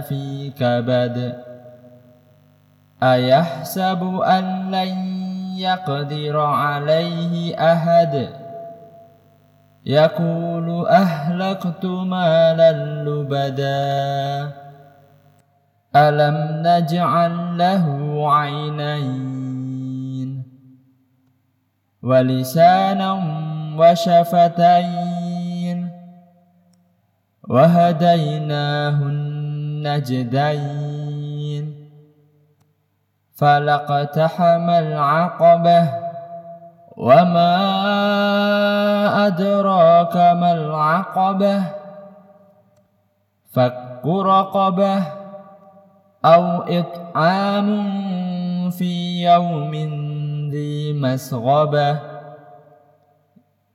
في كبد. أيحسب أن لن يقدر عليه أحد؟ يقول أهلكت مالا لبدا. ألم نجعل له عينين؟ ولسانا وشفتين. وهديناه النجدين فلقتحم العقبة وما أدراك ما العقبة. فك رقبة أو إطعام في يوم ذي مسغبة.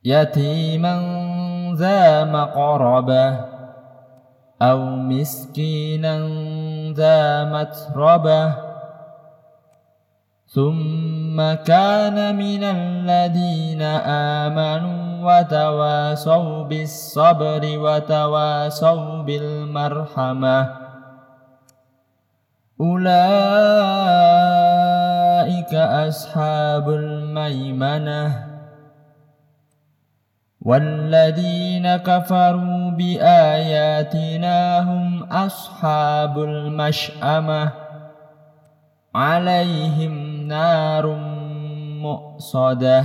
يتيما ذا مقربة. أو مسكينا ذا متربة ثم كان من الذين آمنوا وتواصوا بالصبر وتواصوا بالمرحمة أولئك أصحاب الميمنة والذين كفروا بآياتنا هم أصحاب المشأمة. عليهم نار مؤصدة.